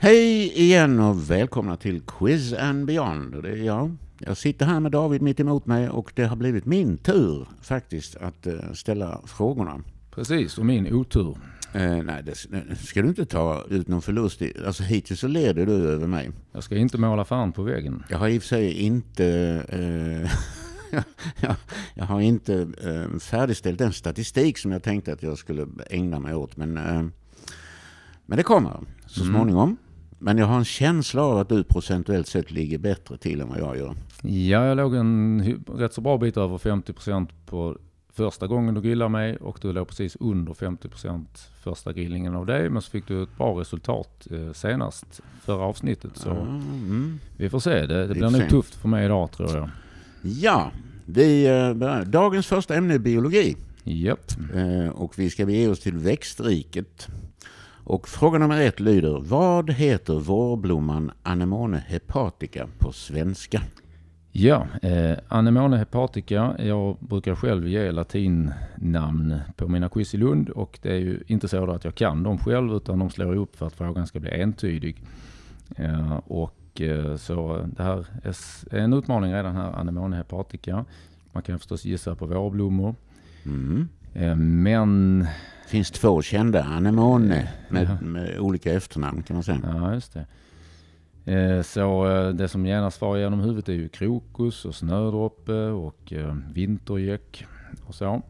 Hej igen och välkomna till Quiz and Beyond. Det är jag. Jag sitter här med David mitt emot mig och det har blivit min tur faktiskt att eh, ställa frågorna. Precis, och min otur. Eh, nej, det ska du inte ta ut någon förlust i. Alltså hittills så leder du över mig. Jag ska inte måla fan på väggen. Jag har i och för sig inte... Eh, jag, jag har inte eh, färdigställt den statistik som jag tänkte att jag skulle ägna mig åt. Men, eh, men det kommer så Mm. Men jag har en känsla av att du procentuellt sett ligger bättre till än vad jag gör. Ja, jag låg en rätt så bra bit över 50% på första gången du grillade mig och du låg precis under 50% första grillningen av dig. Men så fick du ett bra resultat eh, senast, förra avsnittet. Så Mm. vi får se. Det, det blir nog tufft för mig idag tror jag. Ja, vi eh, börjar. Dagens första ämne är biologi. Japp. Eh, och vi ska bege oss till växtriket. Och fråga nummer ett lyder, vad heter vårblomman Anemone hepatica på svenska? Ja, eh, Anemone hepatica. Jag brukar själv ge latinnamn på mina quiz i Lund och det är ju inte så att jag kan dem själv utan de slår upp för att frågan ska bli entydig. Eh, och eh, så det här är en utmaning redan här, Anemone hepatica. Man kan förstås gissa på vårblommor. Mm. Eh, men, Det finns två kända anemone med, Ja. med olika efternamn kan man säga. ja just det. Eh, Så eh, det som genast far genom huvudet är ju krokus och snödroppe och eh, vintergäck och så.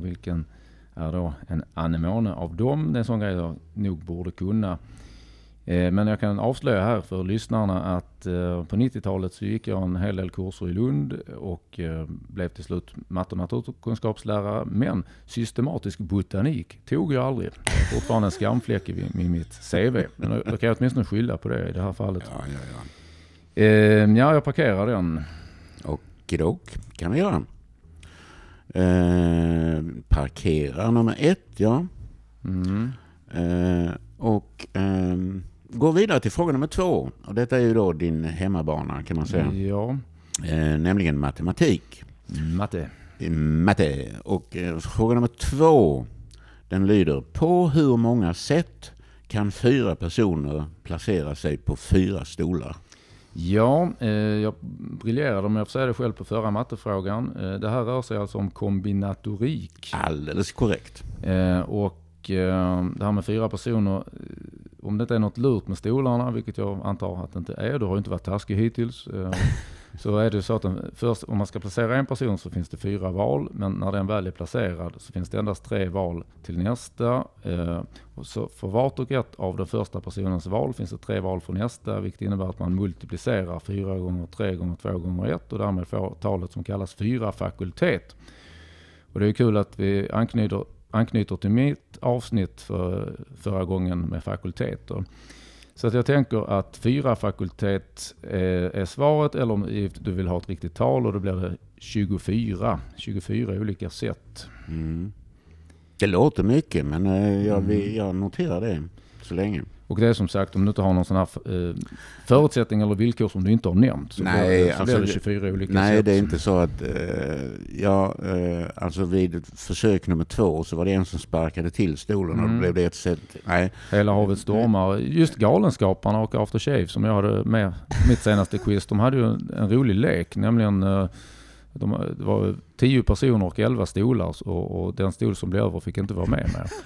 Vilken är då en anemone av dem? Det är en sån grej jag nog borde kunna. Eh, Men jag kan avslöja här för lyssnarna att eh, på 90-talet så gick jag en hel del kurser i Lund och eh, blev till slut matte och naturkunskapslärare. Men systematisk botanik tog jag aldrig. Det är fortfarande en skamfläck i, mitt CV. Men då, kan jag åtminstone skylla på det i det här fallet. Ja, ja, ja. Eh, ja, jag parkerar den. Okidok, kan vi göra. Eh, parkera nummer ett, ja. Mm. Eh, och ehm, går vidare till fråga nummer två. Och detta är ju då din hemmabana kan man säga. Ja, Eh, nämligen matematik. matte. Eh, Matte. Och eh, fråga nummer två. Den lyder. På hur många sätt kan fyra personer placera sig på fyra stolar? Ja, eh, jag briljerade om jag får säga det själv på förra mattefrågan. Eh, det här rör sig alltså om kombinatorik. Alldeles korrekt. Eh, och eh, det här med fyra personer, eh, om det inte är något lurt med stolarna, vilket jag antar att det inte är, du har ju inte varit taskig hittills, eh, så är det så att den, först, om man ska placera en person så finns det fyra val, men när den väl är placerad så finns det endast tre val till nästa. Eh, och så för vart och ett av den första personens val finns det tre val för nästa, vilket innebär att man multiplicerar fyra gånger tre gånger två gånger ett och därmed får talet som kallas fyra fakultet. Och det är kul att vi anknyter, anknyter till mitt avsnitt för, förra gången med fakulteter. Så att jag tänker att fyra fakultet är, är svaret eller om du vill ha ett riktigt tal och då blir det 24. 24 olika sätt. Mm. Det låter mycket men eh, jag, vi- jag noterar det så länge. Och det är som sagt om du inte har någon sån här eh, förutsättning eller villkor som du inte har nämnt. Så Nej, blir, så alltså blir det det- 24 olika Nej, sätt. det är inte så att... Eh, ja, eh, alltså vid försök nummer två så var det en som sparkade till stolen och då Mm. blev det ett sätt... Nej, Hela havet stormar. Just Galenskaparna och After Shave som jag hade med mitt senaste quiz. De hade ju en, en rolig lek. Nämligen eh, de, det var tio personer och elva stolar och, och den stol som blev över fick inte vara med mer.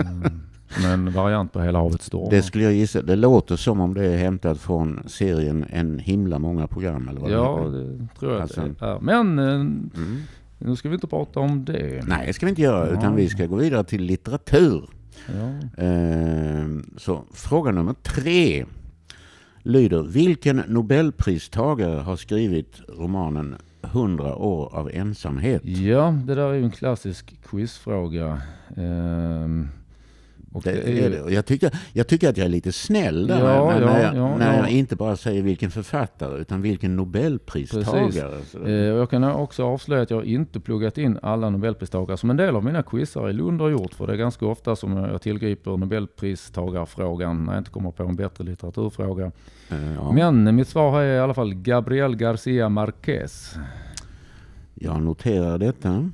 Mm, Som en variant på Hela havet stormar. det skulle jag gissa. Det låter som om det är hämtat från serien En himla många program eller vad Ja, det det tror jag Alltså- att det är. Men eh, Mm. nu ska vi inte prata om det. Nej, det ska vi inte göra utan Ja. vi ska gå vidare till litteratur. Ja. Eh, så fråga nummer tre lyder Vilken nobelpristagare har skrivit romanen 100 år av ensamhet? ja, det där är ju en klassisk quizfråga. Ehm, och Det, det är det. Och Jag, tyckte, jag tycker att jag är lite snäll där Ja, när, ja, när, jag, ja, när ja. jag inte bara säger vilken författare utan vilken nobelpristagare. Eh, Jag kan också avslöja att jag inte pluggat in alla nobelpristagare som en del av mina quizar i Lund har gjort. För det är ganska ofta som jag tillgriper nobelpristagarfrågan när jag inte kommer på en bättre litteraturfråga. eh. Men mitt svar här är i alla fall Gabriel Garcia Marquez. Jag noterar detta.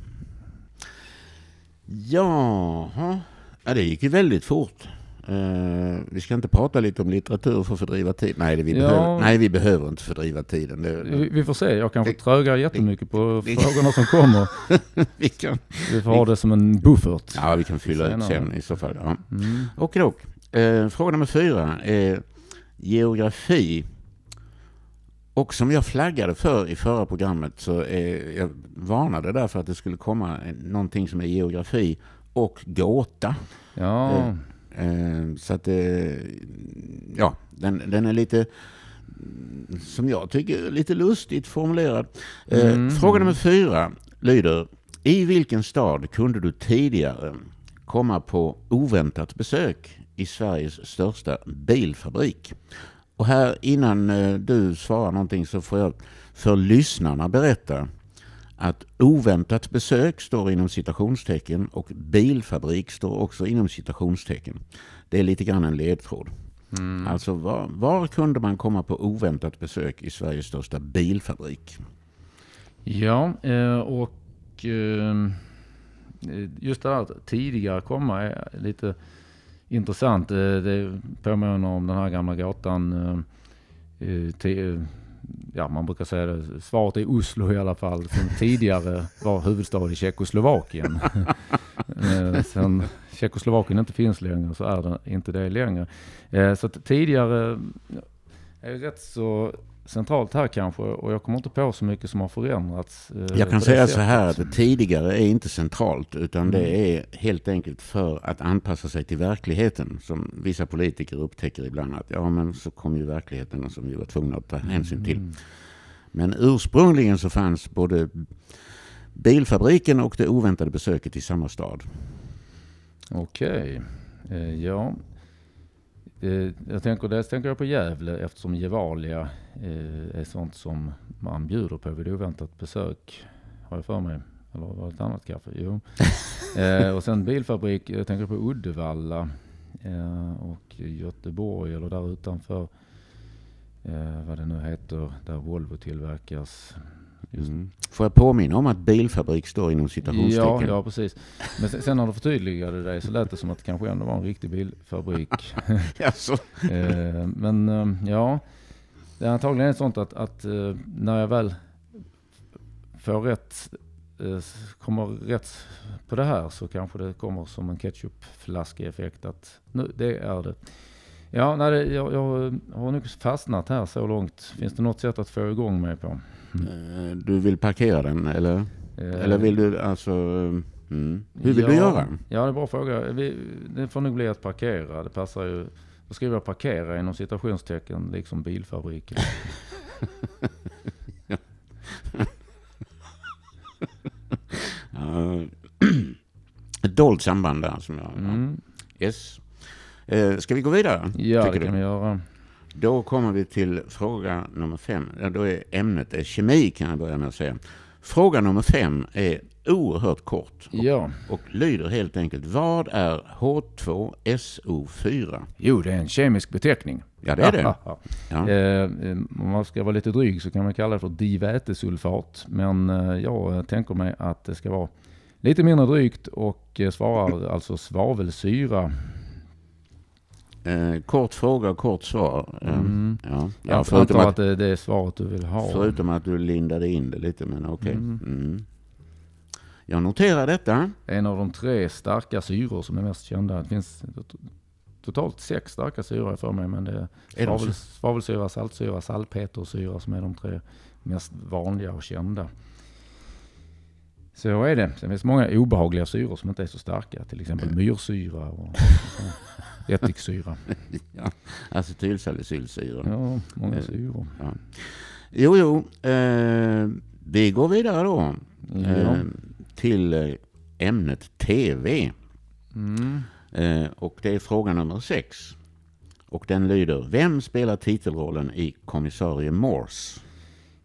Jaha. Ja, det gick ju väldigt fort. Eh, vi ska inte prata lite om litteratur för att fördriva tid. Nej, det vi, Ja. behöver, nej vi behöver inte fördriva tiden. Det, Vi, vi får se, jag kanske Det- trögar jättemycket på det- frågorna som kommer. vi kan, Vi får ha det som en buffert. ja, vi kan fylla ut sen i så fall. Ja. Mm. Okej dock. Eh, fråga nummer fyra är geografi. Och som jag flaggade för i förra programmet så är, jag varnade därför att det skulle komma någonting som är geografi och gåta. Ja, Eh, Eh, så att eh, ja, den, den är lite, som jag tycker, lite lustigt formulerad. Eh, Mm. Fråga nummer fyra lyder, i vilken stad kunde du tidigare komma på oväntat besök i Sveriges största bilfabrik? Och här innan eh, du svarar någonting så får jag för lyssnarna berätta att oväntat besök står inom citationstecken och bilfabrik står också inom citationstecken. Det är lite grann en ledtråd. mm. Alltså var, var kunde man komma på oväntat besök i Sveriges största bilfabrik? ja eh, och eh, just det där att tidigare komma är lite intressant. Eh, Det påminner om den här gamla gatan. Ja, man brukar säga det. Svaret är Oslo i alla fall. Som tidigare var huvudstad i Tjeckoslovakien. Eh, Sen Tjeckoslovakien inte finns längre så är det inte det längre. Eh, Så tidigare är det rätt så centralt här kanske och jag kommer inte på så mycket som har förändrats. eh, Jag kan det säga så här att det tidigare är inte centralt utan det Mm. är helt enkelt för att anpassa sig till verkligheten som vissa politiker upptäcker ibland att ja men så kom ju verkligheten som vi var tvungna att ta hänsyn till. Mm. Men ursprungligen så fanns både bilfabriken och det oväntade besöket i samma stad. Okej, eh, ja. Eh, jag tänker, dels tänker jag på Gävle eftersom Gevalia eh, är sånt som man bjuder på vid oväntat besök. Har jag för mig. Eller var det ett annat kaffe? Jo. eh, och sen bilfabrik, jag tänker på Uddevalla eh, och Göteborg eller där utanför. Eh, vad det nu heter, där Volvo tillverkas. Mm. Får jag påminna om att bilfabrik står inom Ja, citationstecken? ja, precis. Men sen, sen när du förtydligade det så lät det som att det kanske ändå var en riktig bilfabrik. Alltså, Eh, men eh, ja, det är antagligen sånt att, att eh, när jag väl får rätt, kommer rätt på det här så kanske det kommer som en ketchupflaskeeffekt att nu, det är det. Ja, nej, jag, jag har nog fastnat här så långt. Finns det något sätt att få igång mig på? Eh, du vill parkera den eller? Eh, Eller vill du alltså... Mm. Hur vill ja, du göra? Ja, det är en bra fråga. Vi, det får nog bli att parkera. Det passar ju. Då skriver jag parkera inom citationstecken, liksom bilfabriken. Ja, Ett dolt samband där som jag... Mm. Yes. Eh, ska vi gå vidare? Ja, det kan du? vi göra. Då kommer vi till fråga nummer fem. Ja, Då är ämnet är kemi kan jag börja med att säga. Fråga nummer fem är oerhört kort och, Ja, och lyder helt enkelt. Vad är H2SO4? jo, det är en kemisk beteckning. Ja, det är det. Ja. Eh, eh, om man ska vara lite dryg så kan man kalla det för divätesulfat. Men eh, jag eh, tänker mig att det ska vara lite mindre drygt och eh, svarar alltså svavelsyra. Eh, kort fråga och kort svar. Eh, Mm. Ja, ja förutom, att att, det, det är svaret du vill ha. förutom att du lindade in det lite, men okej. Mm. Mm. Jag noterar detta. En av de tre starka syror som är mest kända. Det finns to- totalt sex starka syror för mig. Men det är Är svavel, svavelsyra, saltsyra, salpetersyra som är de tre mest vanliga och kända. Så är det. Sen finns det många obehagliga syror som inte är så starka. Till exempel myrsyra och ättiksyra. Ja, acetylsalicylsyra. Ja, många Eh, syror. Jo, jo. Eh, vi går vidare då. Ja. Eh, till eh, ämnet TV. Mm. Eh, och det är fråga nummer sex. Och den lyder, vem spelar titelrollen i Kommissarie Morse?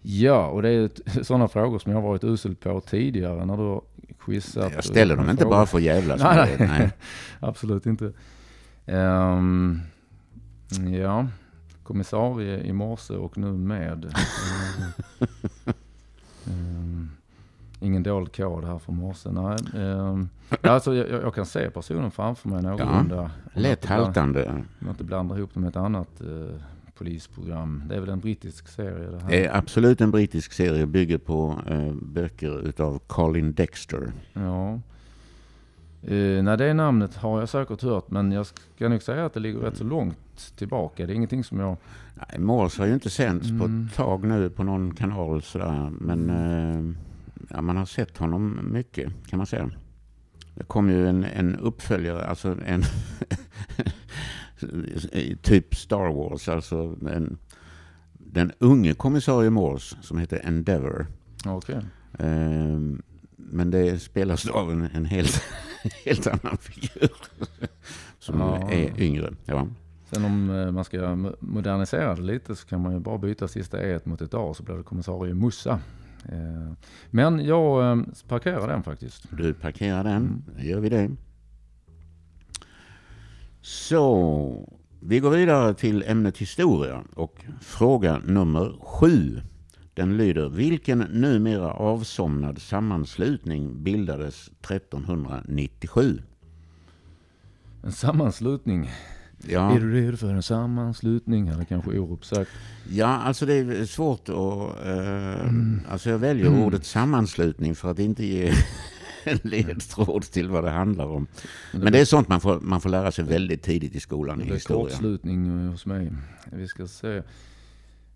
Ja, och det är sådana frågor som jag har varit usel på tidigare när du har quizat. Jag ställer dem inte bara för att jävlas Nej, nej. Nej. Absolut inte. Ehm, ja, kommissarie i morse och nu med. Ehm, ingen dold kod här för morse. Nej. Um, alltså, jag, jag, kan se personen framför mig någorlunda. Ja, lätt haltande. Om jag inte blandar ihop det med ett annat uh, polisprogram. Det är väl en brittisk serie? Det, här. det är absolut en brittisk serie. Bygger på uh, böcker utav Colin Dexter. Ja. Uh, nej, det namnet har jag säkert hört, men jag ska nog säga att det ligger rätt så långt tillbaka. Det är ingenting som jag... Nej, Morse har ju inte sänts mm. på ett mm. tag nu på någon kanal sådär, men uh, ja, man har sett honom mycket kan man säga. Det kom ju en, en uppföljare, alltså en typ Star Wars, alltså en, den unge kommissarie Morse som heter Endeavour. Okay. Eh, men det spelas av en, en helt, helt annan figur som ja. är yngre. Ja. Sen om eh, man ska modernisera det lite så kan man ju bara byta sista E mot ett A så blir det kommissarie Mussa. Eh, men jag eh, parkerar den faktiskt. Du parkerar den, mm. då gör vi det. Så, vi går vidare till ämnet historia och fråga nummer sju. Den lyder, vilken numera avsomnad sammanslutning bildades 1397? En sammanslutning? Ja. Är du redo för en sammanslutning? Eller kanske Orup sagt. Ja, alltså det är svårt att... Uh, mm. Alltså jag väljer mm. ordet sammanslutning för att inte ge en ledtråd till vad det handlar om. Men det är sånt man får, man får lära sig väldigt tidigt i skolan i historia. Det kortslutning hos mig. Vi ska se.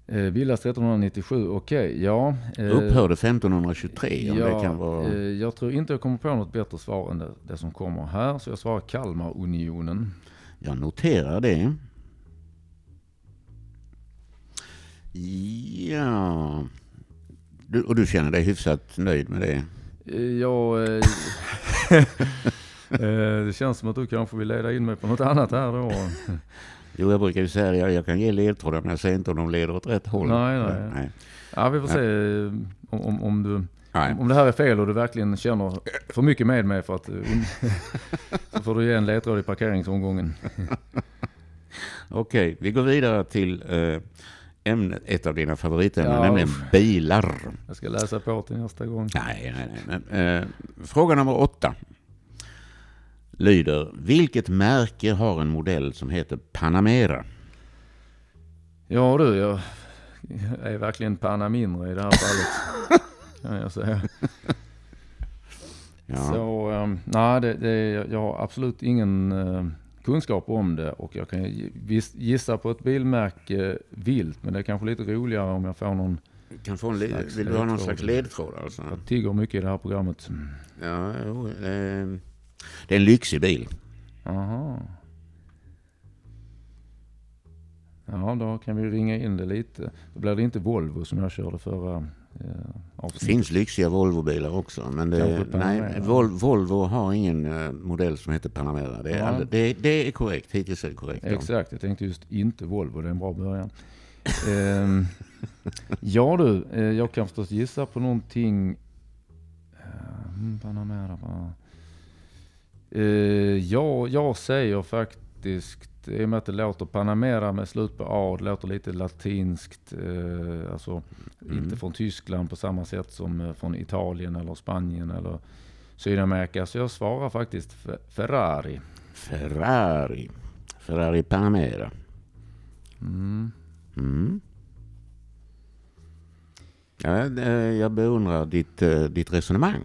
Eh, Bildas 1397, okej, okay, ja. Eh, Upphörde 1523 om ja, det kan vara... Eh, jag tror inte jag kommer på något bättre svar än det, det som kommer här. Så jag svarar Kalmarunionen. Jag noterar det. Ja. Du, och du känner dig hyfsat nöjd med det? Ja, eh, eh, det känns som att du kanske vill leda in mig på något annat här då. Jo, jag brukar ju säga det, jag kan ge ledtrådar men jag säger inte om de leder åt rätt håll. Nej, nej. nej. Ja, vi får se eh, om, om, om du... Om det här är fel och du verkligen känner för mycket med mig för att... så får du ge en ledtråd i parkeringsomgången. Okej, vi går vidare till ämne, ett av dina favoritämnen, ja, nämligen bilar. Jag ska läsa på till nästa gång. Nej, nej, nej. Men, eh, fråga nummer åtta lyder, vilket märke har en modell som heter Panamera? Ja du, jag är verkligen Panna mindre i det här fallet. kan jag säga. Ja. Så, um, nej, det, det, jag har absolut ingen uh, kunskap om det och jag kan gissa på ett bilmärke vilt, men det är kanske lite roligare om jag får någon kan få en vill du ha någon slags ledtråd alltså? Jag tigger mycket i det här programmet. Ja, jo, eh, det är en lyxig bil. Aha. Ja, då kan vi ringa in det lite. Då blir det inte Volvo som jag körde förra Eh, det finns lyxiga Volvobilar också. Men det, nej, Vol, Volvo har ingen uh, modell som heter Panamera. Det är, ja. all, det, det, är korrekt. Hittills är det korrekt. Exakt. Jag tänkte just inte Volvo. Det är en bra början. um, ja du, uh, jag kan förstås gissa på någonting. Uh, Panamera. Uh, ja, jag säger faktiskt i och med att det låter Panamera med slut på A, det låter lite latinskt, eh, alltså mm. inte från Tyskland på samma sätt som eh, från Italien eller Spanien eller Sydamerika. Så jag svarar faktiskt Ferrari. Ferrari. Ferrari Panamera. Mm. Mm. Ja, eh, jag beundrar ditt, eh, ditt resonemang.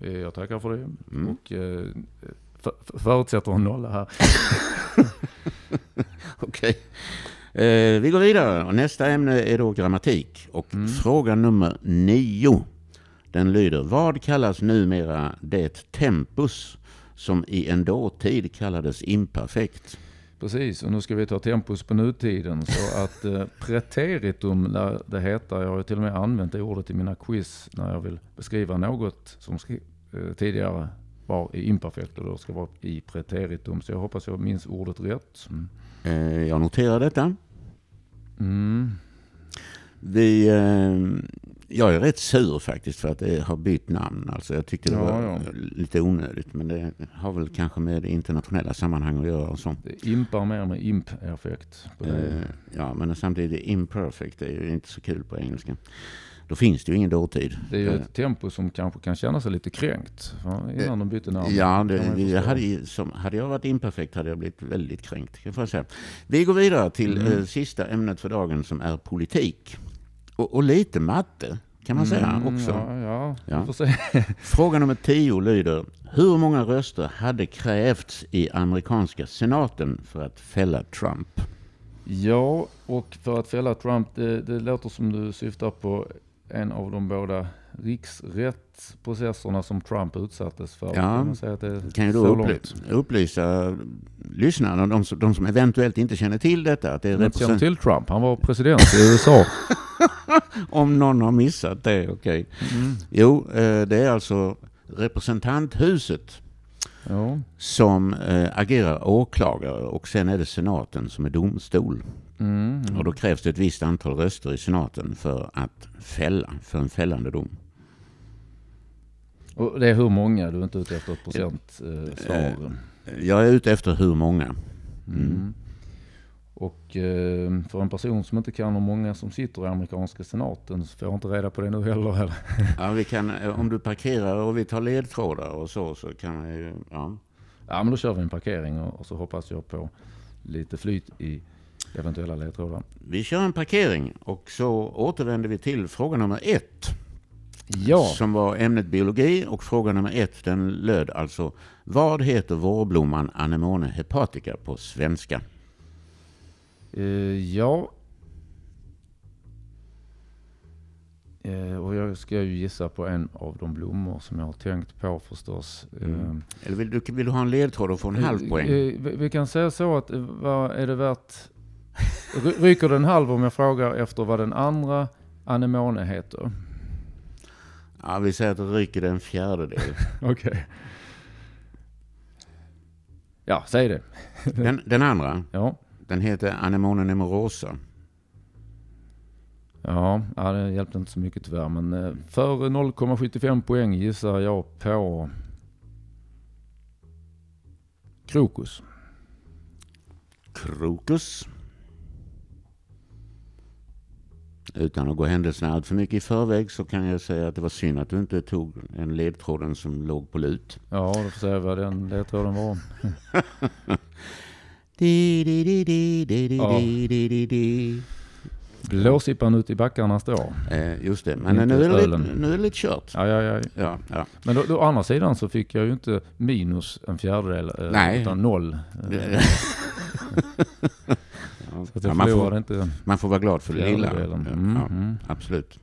Jag tackar för det. Mm. Och, förutsätter en nolla här. Okej. Okay. Eh, vi går vidare. Nästa ämne är då grammatik. Och mm. fråga nummer nio. Den lyder, vad kallas numera det tempus som i en dåtid kallades imperfekt? Precis, och nu ska vi ta tempus på nutiden. Så att eh, preteritum lär det heta. Jag har till och med använt det ordet i mina quiz när jag vill beskriva något som eh, tidigare var i imperfekt och då ska vara i preteritum. Så jag hoppas jag minns ordet rätt. Mm. Eh, jag noterar detta. Mm. Vi, eh, jag är rätt sur faktiskt för att det har bytt namn. Alltså jag tyckte det ja, var ja. lite onödigt. Men det har väl kanske med internationella sammanhang att göra. Och så. Det impar mer med imp-effekt. Eh, ja, men samtidigt imperfect är ju inte så kul på engelska. Då finns det ju ingen dåtid. Det är ju Eh, ett tempo som kanske kan känna sig lite kränkt innan de bytte namn. Ja, det, förstå. hade, som, hade jag varit imperfekt hade jag blivit väldigt kränkt. Kan jag säga. Vi går vidare till Mm. eh, sista ämnet för dagen som är politik. Och, och lite matte kan man säga Mm, också. Ja, ja, Ja. Fråga nummer 10 lyder. Hur många röster hade krävts i amerikanska senaten för att fälla Trump? Ja, och för att fälla Trump, det, det låter som du syftar på en av de båda riksrättsprocesserna som Trump utsattes för. Ja. Kan man säga att det Kan ju då så upply- långt? upplysa lyssnarna, de, som- de som eventuellt inte känner till detta, att det är Men känner represent- till Trump, han var president i USA. om någon har missat det, okej. Mm. Jo, eh, det är alltså representanthuset Ja. som eh, agerar åklagare och sen är det senaten som är domstol. Mm. Och då krävs det ett visst antal röster i senaten för att fälla, för en fällande dom. Och det är hur många? Du är inte ute efter ett procentsvar? Eh, svar. Jag är ute efter hur många. Mm. Och eh, för en person som inte kan hur många som sitter i amerikanska senaten så får jag inte reda på det nu heller. heller. Ja, vi kan, eh, om du parkerar och vi tar ledtrådar och så, så kan vi ja. Ja men då kör vi en parkering och, och så hoppas jag på lite flyt i eventuella ledtrådar. Vi kör en parkering och så återvänder vi till fråga nummer ett. Ja, Som var ämnet biologi och fråga nummer ett den löd alltså Vad heter vårblomman Anemone hepatica på svenska? eh, ja. Eh, och jag ska ju gissa på en av de blommor som jag har tänkt på förstås. Mm. Eller vill du, vill du ha en ledtråd och få en halv poäng? vi, kan säga så att, vad är det värt? Ry- Ryker det en halv om jag frågar efter vad den andra anemone heter? Ja, vi säger att det ryker en fjärdedel. Okej. Ja, säg det. Den, den andra, Ja. den heter Anemone nemorosa. Ja, ja, det hjälpte inte så mycket tyvärr. Men eh, för 0,75 poäng gissar jag på krokus. Krokus. Utan att gå händelserna allt för mycket i förväg så kan jag säga att det var synd att du inte tog en ledtråden som låg på lut. Ja, då får se vad den ledtråden var. Ja. Blåsippan ute i backarna står. Eh, just det, men Inte nu är det, lite, nu är det lite kört. Ja, ja, ja. Ja, ja. Men då, då, å andra sidan så fick jag ju inte minus en fjärdedel, eh, Nej. utan noll. Så att Ja, jag man, förlorade får, inte man får vara glad för det lilla. Ja, Mm, ja, mm. absolut.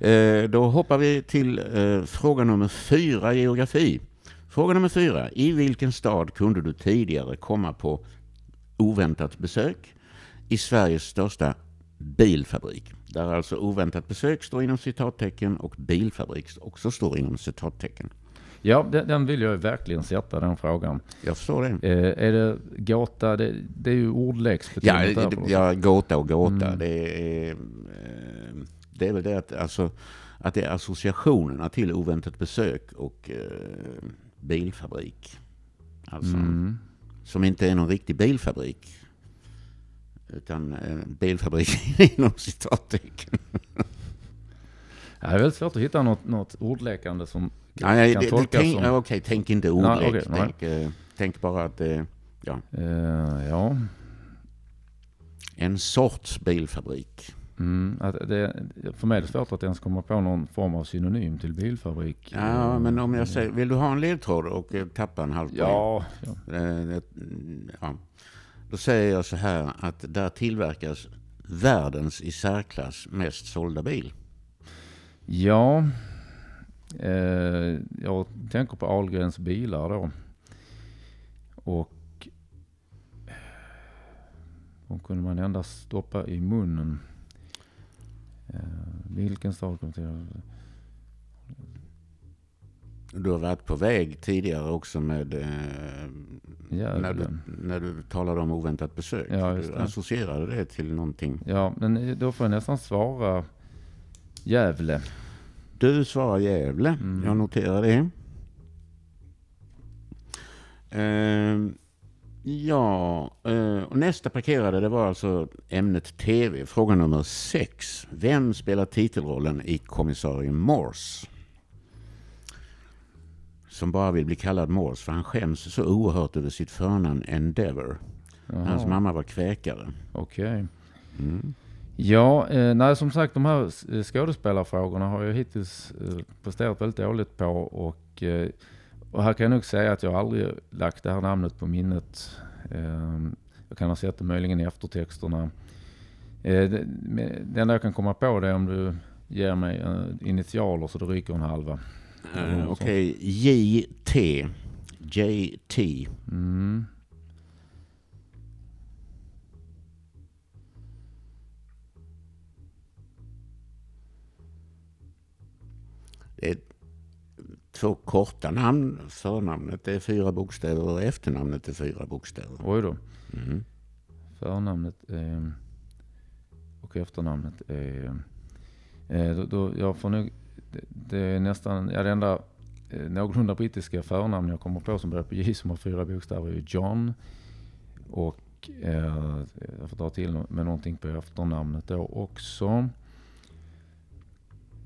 Eh, då hoppar vi till eh, fråga nummer fyra, geografi. Fråga nummer fyra. I vilken stad kunde du tidigare komma på oväntat besök i Sveriges största bilfabrik? Där alltså oväntat besök står inom citattecken och bilfabrik också står inom citattecken. Ja, den, den vill jag verkligen sätta, den frågan. Jag förstår det. Eh, är det gåta? Det, det är ju Ja, något sätt. ja, gåta och gåta. Mm. Det, är, eh, det är väl det att, alltså, att det är associationerna till oväntat besök och eh, bilfabrik. Alltså, Mm. Som inte är någon riktig bilfabrik. Utan eh, bilfabrik inom citattecken. Ja, det är väldigt svårt att hitta något, något ordlekande som Ja, nej, kan det, tolkas tänk, som... okej, tänk inte ordlek. nej. tänk, eh, tänk bara att det ja, Eh, ja, en sorts bilfabrik. mm, det, för mig är det svårt att ens komma på någon form av synonym till bilfabrik. Ja, Eh, men om jag säger, vill du ha en ledtråd och eh, tappa en halv poäng? Ja, ja. Eh, ja. Då säger jag så här att där tillverkas världens i särklass mest sålda bil. Ja, eh, jag tänker på Ahlgrens bilar då. Och de kunde man endast stoppa i munnen. Eh, vilken stad kom till? Du har varit på väg tidigare också med eh, när, du, när du talade om oväntat besök. Ja, du associerade det till någonting. Ja, men då får jag nästan svara Gävle. Du svarar Gävle. Mm. Jag noterar det. Eh, Ja, eh, och nästa parkerade det var alltså ämnet TV. Fråga nummer sex. Vem spelar titelrollen i kommissarie Morse? Som bara vill bli kallad Morse för han skäms så oerhört över sitt förnamn Endeavour. Hans mamma var kväkare. Okej. Mm. Ja, eh, nej som sagt de här eh, skådespelarfrågorna har jag hittills eh, presterat väldigt dåligt på och, eh, och här kan jag nog säga att jag aldrig lagt det här namnet på minnet. Eh, jag kan ha sett det möjligen i eftertexterna. Eh, det, det enda jag kan komma på det är om du ger mig eh, initialer så det ryker en halva. Eh, Okej, JT. JT. Mm. Det är två korta namn. Förnamnet är fyra bokstäver och efternamnet är fyra bokstäver. Oj då. Mm. Förnamnet är, och efternamnet är... Eh, då, då, jag får nog, det, det är nästan, ja det enda eh, någorlunda brittiska förnamn jag kommer på som börjar på J som har fyra bokstäver är John. Och eh, jag får dra till med någonting på efternamnet då också.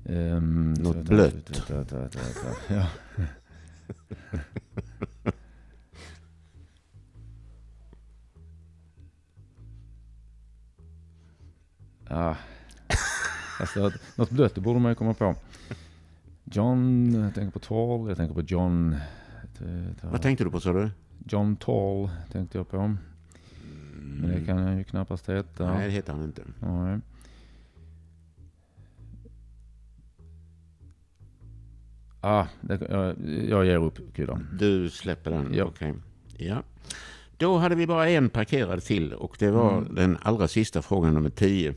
Um, Något blött. Ja. Ja, alltså, något blött det borde man ju komma på. John, jag tänker på Tall, jag tänker på John... Vad tänkte du på sa du? John Tall tänkte jag på. Men det kan han ju knappast heta. Mm. Nej, det heter han inte. Nej. Ah, det, jag, jag ger upp Kryddan. Du släpper den? Ja. Okej. Ja. Då hade vi bara en parkerad till och det var Mm. den allra sista frågan nummer 10.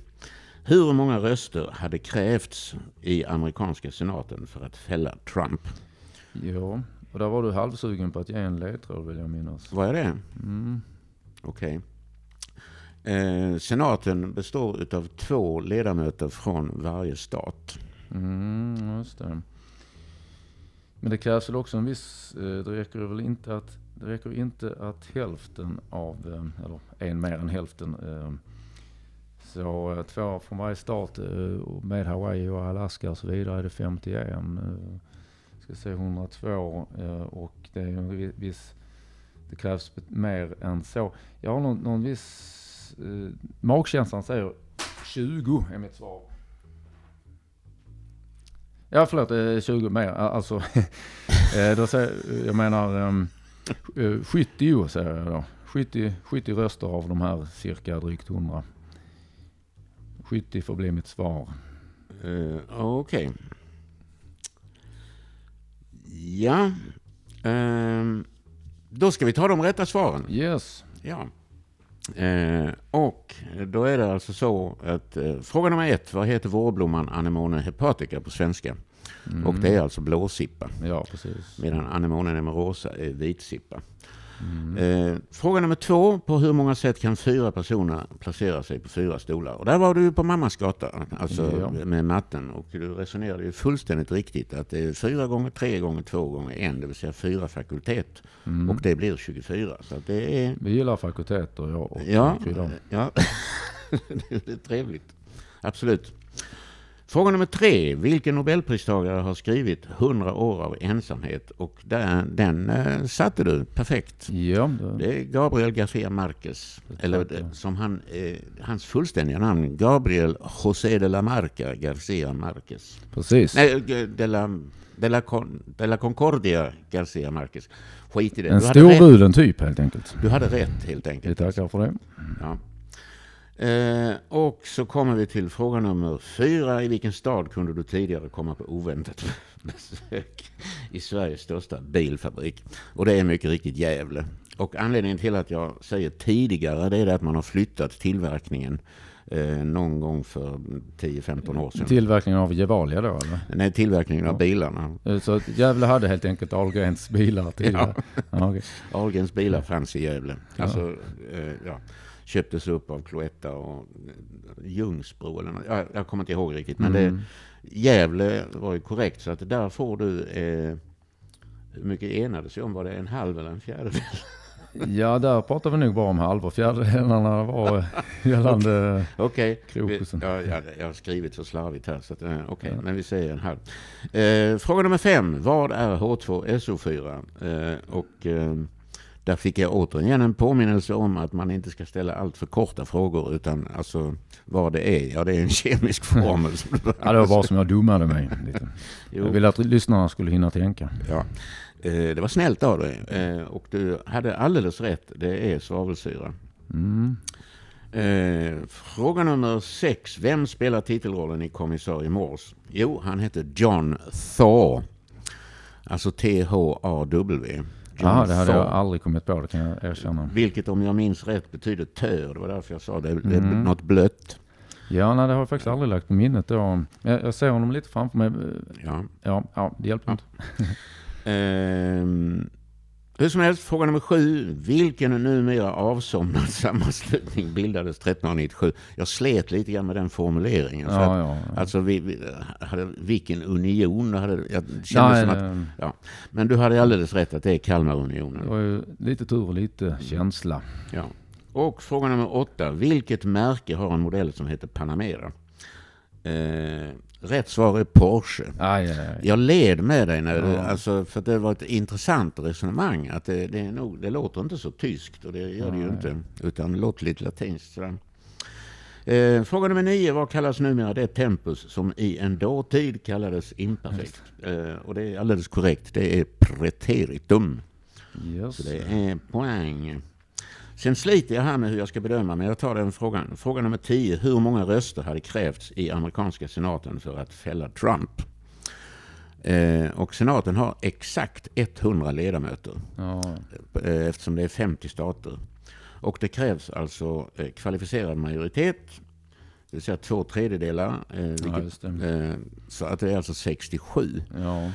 Hur många röster hade krävts i amerikanska senaten för att fälla Trump? Ja, och där var du halvsugen på att ge en ledtråd vill jag minnas. Vad är det? Mm. Okej. Eh, senaten består utav två ledamöter från varje stat. Mm, just det. Men det krävs väl också en viss, eh, det räcker väl inte att, det räcker inte att hälften av, eh, eller en mer än hälften, eh, så två från varje stat med Hawaii och Alaska och så vidare är det 51. Ska se 102 och det är en viss, det krävs mer än så. Jag har någon, någon viss, magkänslan säger 20 är mitt svar. Ja förlåt, eh, 20 mer. Al- Alltså, eh, då säger, jag menar um, 70 säger jag då. 70, 70 röster av de här cirka drygt 100. 70 får bli mitt svar. Eh, Okej. Ja. Ehm, då ska vi ta de rätta svaren. Yes. Ja. Eh, och då är det alltså så att eh, fråga nummer ett. Vad heter vårblomman Anemone hepatica på svenska? Mm. Och det är alltså blåsippa. Ja, precis. Medan anemone nemorosa är vitsippa. Mm. Eh, fråga nummer två. På hur många sätt kan fyra personer placera sig på fyra stolar? Och där var du på mammas gata, alltså Ja. med matten. Och du resonerade ju fullständigt riktigt att det är fyra gånger tre gånger två gånger en, det vill säga fyra fakultet. Mm. Och det blir 24. Så det är... Vi gillar fakulteter, jag och Ja, ja. det är trevligt. Absolut. Fråga nummer tre. Vilken nobelpristagare har skrivit 100 år av ensamhet? Och där, den eh, satte du perfekt. Ja, det, Det är Gabriel García Márquez. Eller som han, eh, hans fullständiga namn, Gabriel José de la Marca García Márquez. precis. Nej, eh, de la, de la, Con, de la Concordia García Márquez. Skit i det. en storvulen typ helt enkelt. du hade rätt helt Vi enkelt. tackar för det. Ja. Eh, och så kommer vi till fråga nummer fyra. I vilken stad kunde du tidigare komma på oväntat besök? I Sveriges största bilfabrik. Och det är mycket riktigt Gävle. Och anledningen till att jag säger tidigare det är att man har flyttat tillverkningen eh, någon gång för 10-15 år sedan. Tillverkningen av Gevalia då eller? Nej, tillverkningen av Ja. bilarna. Eh, Så Gävle hade helt enkelt Ahlgrens bilar tidigare? Ja. okej. Ahlgrens bilar fanns i Gävle. Ja. Alltså, eh, ja, köptes upp av Cloetta och eh, Ljungsbro eller något. Ja, jag kommer inte ihåg riktigt. Men det, Mm. Gävle var ju korrekt. Så att där får du... Eh, hur mycket enades vi om? Var det en halv eller en fjärdedel? Ja, där pratar vi nog bara om halva fjärdedelarna var gällande Okej, krokusen. ja, ja, jag har skrivit så slarvigt här. Så eh, okej, Ja. men vi säger en halv. Eh, fråga nummer fem. Vad är H2SO4? Eh, och eh, där fick jag återigen en påminnelse om att man inte ska ställa allt för korta frågor utan alltså vad det är. Ja, det är en kemisk formel. Ja, det var bara som jag dummade mig lite. Jag ville att lyssnarna skulle hinna tänka. ja. Eh, det var snällt av dig. Eh, och du hade alldeles rätt. Det är svavelsyra. Mm. Eh, fråga nummer sex. Vem spelar titelrollen i Kommissarie Morse? Jo, han heter John Thaw. Alltså T-H-A-W. Jaha, det hade jag aldrig kommit på, det kan jag erkänna. Vilket om jag minns rätt betyder tör. Det var därför jag sa det. Det är Mm. något blött. Ja, nej, det har jag faktiskt aldrig lagt på minnet då. Jag, jag ser honom lite framför mig. Ja. Ja, ja det hjälper Ja. inte. Ehm, hur som helst, fråga nummer sju. Vilken numera avsomnad sammanslutning bildades 1397? Jag slet lite grann med den formuleringen. för att, Ja, ja. ja. Alltså, vi, vi hade, vilken union? Hade, jag kände som att, ja. Men du hade alldeles rätt att det är Kalmarunionen. det var ju lite tur och lite känsla. Ja. Och fråga nummer åtta. Vilket märke har en modell som heter Panamera? Eh, rätt svar är Porsche. Aj, aj, aj. Jag led med dig när Ja. alltså, för det var ett intressant resonemang. Att det, det, är nog, det låter inte så tyskt och det gör det ju inte. Utan det låter lite latinskt. Eh, fråga nummer nio. Vad kallas numera det tempus som i en dåtid kallades imperfekt? Eh, och det är alldeles korrekt. Det är preteritum. Yes. Så det är poäng. Sen sliter jag här med hur jag ska bedöma, men jag tar den frågan. Fråga nummer 10. Hur många röster hade krävts i amerikanska senaten för att fälla Trump? Eh, och senaten har exakt 100 ledamöter Ja, eh, eftersom det är 50 stater. Och det krävs alltså eh, kvalificerad majoritet, det vill säga två tredjedelar. Eh, ja, vilket, eh, så att det är alltså 67. Ja,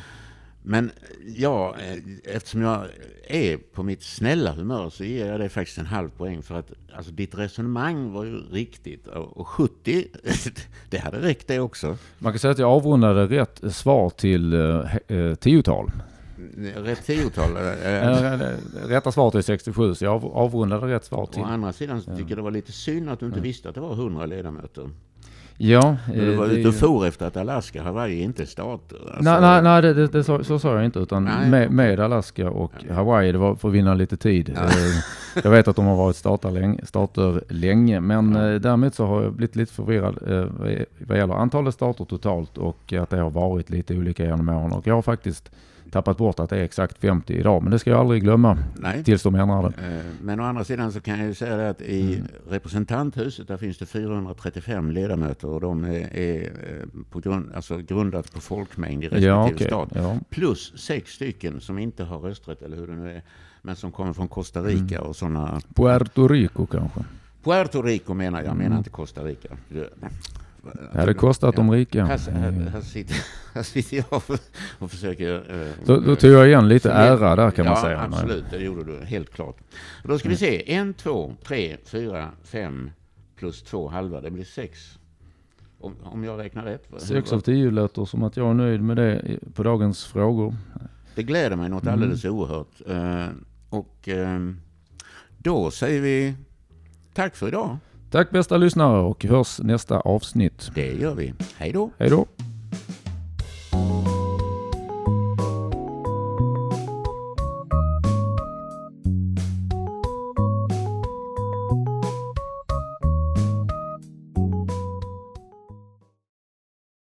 Men ja, eftersom jag är på mitt snälla humör så ger jag det faktiskt en halv poäng. För att alltså, ditt resonemang var ju riktigt. Och och 70, det hade räckt det också. man kan säga att jag avrundade rätt svar till eh, eh, tiotal. Rätt tiotal. eh, Eh, Rätta svaret är 67, så jag av- avrundade rätt svar till. Å andra sidan så tycker jag det var lite synd att du inte visste att det var 100 ledamöter. Ja, Men du eh, var ute och ju- for efter att Alaska Hawaii inte är stater. Alltså, Nej, nej, nej det, det, det, så, så sa jag inte. Utan med, med Alaska och Hawaii, det var för att vinna lite tid. Eh, Jag vet att de har varit stater länge, stater länge men Ja. eh, däremot så har jag blivit lite förvirrad eh, vad- vad gäller antalet stater totalt och att det har varit lite olika genom åren. Och jag har faktiskt tappat bort att det är exakt 50 idag, men det ska jag aldrig glömma nej. tills de ändrar det. Eh, Men å andra sidan så kan jag ju säga det att i Mm. representanthuset där finns det 435 ledamöter och de är, är eh, på grund, alltså grundat på folkmängd i respektive Ja, okej. stat. Ja. Plus sex stycken som inte har rösträtt eller hur det nu är. Men som kommer från Costa Rica Mm. och sådana. Puerto Rico kanske. Puerto Rico menar jag, menar Mm. inte Costa Rica. Det, Det hade kostat de rika. Här, här, här, sitter, här sitter jag och, och försöker... eh, Då, då tog jag igen lite ära där kan man ja, säga. absolut. Det gjorde du helt klart. Och då ska vi se. En, två, tre, fyra, fem plus två halva. Det blir sex. Om, om jag räknar rätt. Sex av tio låter som att jag är nöjd med det på dagens frågor. Det gläder mig något Mm. alldeles oerhört. Eh, och eh, då säger vi tack för idag. Tack bästa lyssnare och hörs nästa avsnitt. Det gör vi. Hej då. Hej då!